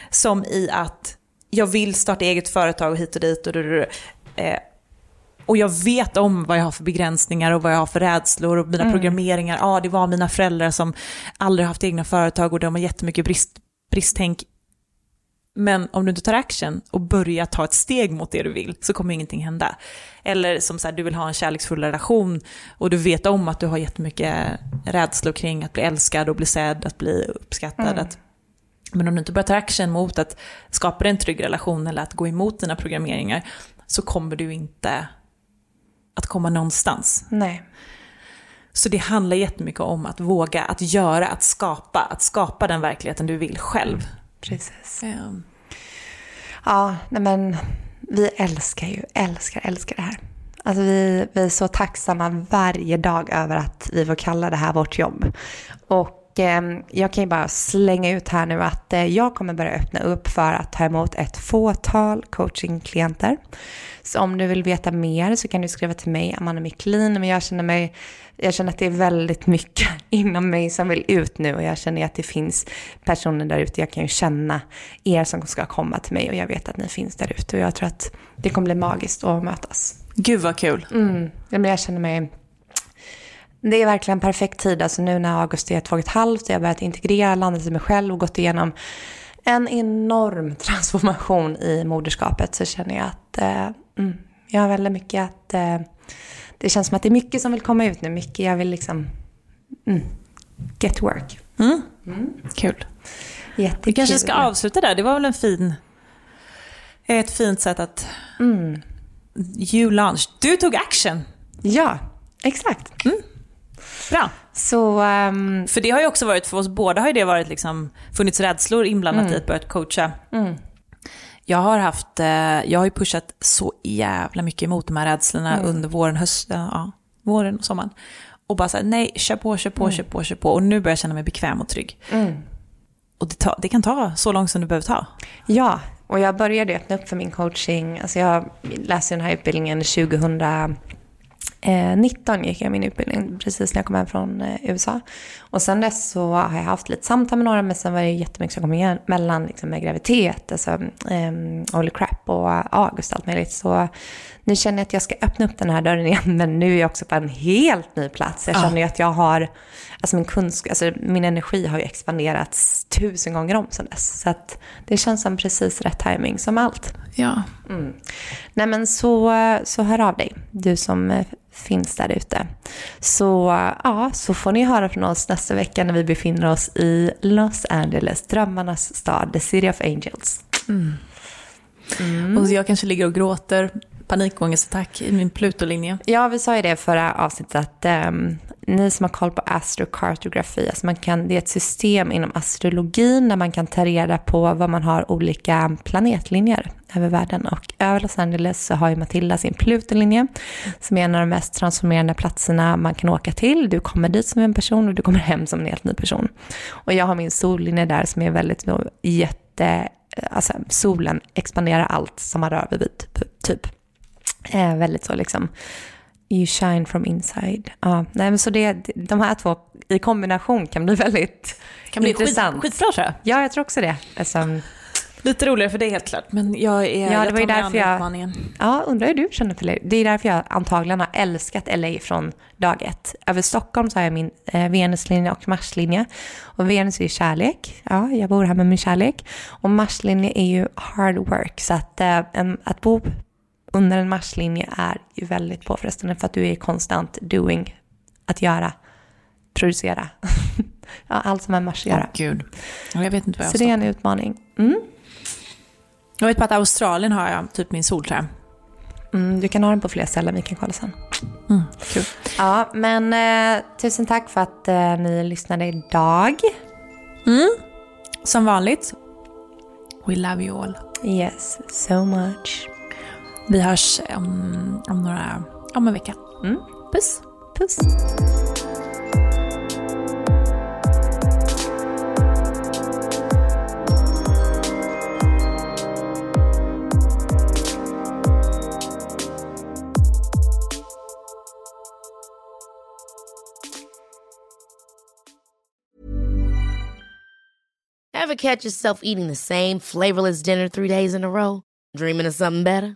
Som i att jag vill starta eget företag och hit och dit. Och, eh, och jag vet om vad jag har för begränsningar och vad jag har för rädslor och mina mm. programmeringar. Ja, det var mina föräldrar som aldrig haft egna företag och de har jättemycket brist, bristtänk men om du inte tar action och börjar ta ett steg mot det du vill så kommer ingenting hända. Eller som så här, du vill ha en kärleksfull relation och du vet om att du har jättemycket rädslor kring att bli älskad och bli sedd, att bli uppskattad. Mm. Att, men om du inte börjar ta action mot att skapa en trygg relation eller att gå emot dina programmeringar så kommer du inte att komma någonstans. Nej. Så det handlar jättemycket om att våga, att göra, att skapa, att skapa den verkligheten du vill själv. Precis. Um. Ja, nej men vi älskar ju, älskar, älskar det här. Alltså vi, vi är så tacksamma varje dag över att vi får kalla det här vårt jobb. Och eh, jag kan ju bara slänga ut här nu att eh, jag kommer börja öppna upp för att ta emot ett fåtal coachingklienter. Så om du vill veta mer så kan du skriva till mig, Amanda Miklin, men jag känner mig jag känner att det är väldigt mycket inom mig som vill ut nu och jag känner att det finns personer där ute. Jag kan ju känna er som ska komma till mig och jag vet att ni finns där ute och jag tror att det kommer bli magiskt att mötas. Gud vad kul. Mm, jag känner mig det är verkligen perfekt tid, alltså nu när augusti är två och ett halvt och jag har börjat integrera, landet i mig själv och gått igenom en enorm transformation i moderskapet så känner jag att eh, mm, jag har väldigt mycket att eh, det känns som att det är mycket som vill komma ut nu. Mycket jag vill liksom mm, get work. Mm. Mm. Kul. Jättekul. Vi kanske ska avsluta där. Det var väl en fin, ett fint sätt att... Mm. You launched. Du tog action. Ja, exakt. Bra. Så, um... För det har ju också varit, för oss båda har ju det varit liksom, funnits rädslor inblandat mm. i att börja coacha. Mm. Jag har haft, eh, jag har ju pushat så jävla mycket emot de här rädslorna mm. under våren, hösten, ja, våren och sommaren. Och bara såhär, nej, kör på, kör på, mm. kör på, kör på. Och nu börjar jag känna mig bekväm och trygg. Mm. Och det, ta, det, kan ta så långt som det behöver ta. Ja, och jag började öppna upp för min coaching. Alltså jag läste den här utbildningen 2000 Eh, 19 gick jag min utbildning precis när jag kom hem från eh, USA. Och sen dess så har jag haft lite samtal med några men sen var det jättemycket som kom igen mellan liksom, med graviditet, alltså eh, holy crap och August och allt möjligt. Så nu känner jag att jag ska öppna upp den här dörren igen men nu är jag också på en helt ny plats. Jag känner ju att jag har, alltså min kunskap, alltså min energi har ju expanderats tusen gånger om sen dess. Så att det känns som precis rätt timing som allt. Ja. Mm. Nej men så, så hör av dig, du som eh, finns där ute. Så ja, så får ni höra från oss nästa vecka när vi befinner oss i Los Angeles, drömmarnas stad, the city of angels. Mm. Mm. Och jag kanske ligger och gråter panikångestattack i min Plutolinje. Ja, vi sa ju det förra avsnittet att um, ni som har koll på astrokartografi, alltså man kan, det är ett system inom astrologin där man kan ta reda på vad man har olika planetlinjer över världen. Och över Los Angeles så har ju Matilda sin Plutolinje som är en av de mest transformerande platserna man kan åka till. Du kommer dit som en person och du kommer hem som en helt ny person. Och jag har min sollinje där som är väldigt eh, jätte, eh, alltså solen expanderar allt som man rör vid typ. Eh, väldigt så liksom You shine from inside. Ja, nej, men så det, de här två i kombination kan bli väldigt kan bli intressant. Skit, skitbra tror jag. Ja, jag tror också det. Alltså, Lite roligare för dig helt klart, men jag är... Ja, det var ju därför jag... Utmaningen. Ja, undrar hur du känner för det. Det är därför jag antagligen har älskat LA från dag ett. Över Stockholm så har jag min eh, Venuslinje och Marslinje. Och Venus är ju kärlek. Ja, jag bor här med min kärlek. Och Marslinje är ju hard work. Så att, eh, att bo under en Marslinje är ju väldigt påfrestande för att du är konstant doing, att göra, producera. ja, allt som med Mars att göra. Åh, Gud. Jag vet inte vad jag Så det är en utmaning. Mm. Jag vet bara att Australien har jag typ min solträ. Mm, du kan ha den på fler ställen, vi kan kolla sen. Mm, kul. Ja, men eh, tusen tack för att eh, ni lyssnade idag. Mm. Som vanligt, we love you all. Yes, so much. Vi hörs om, om, några, om en vecka. Mm. Puss! Puss. Ever catch yourself eating the same flavorless dinner three days in a row? Dreaming of something better?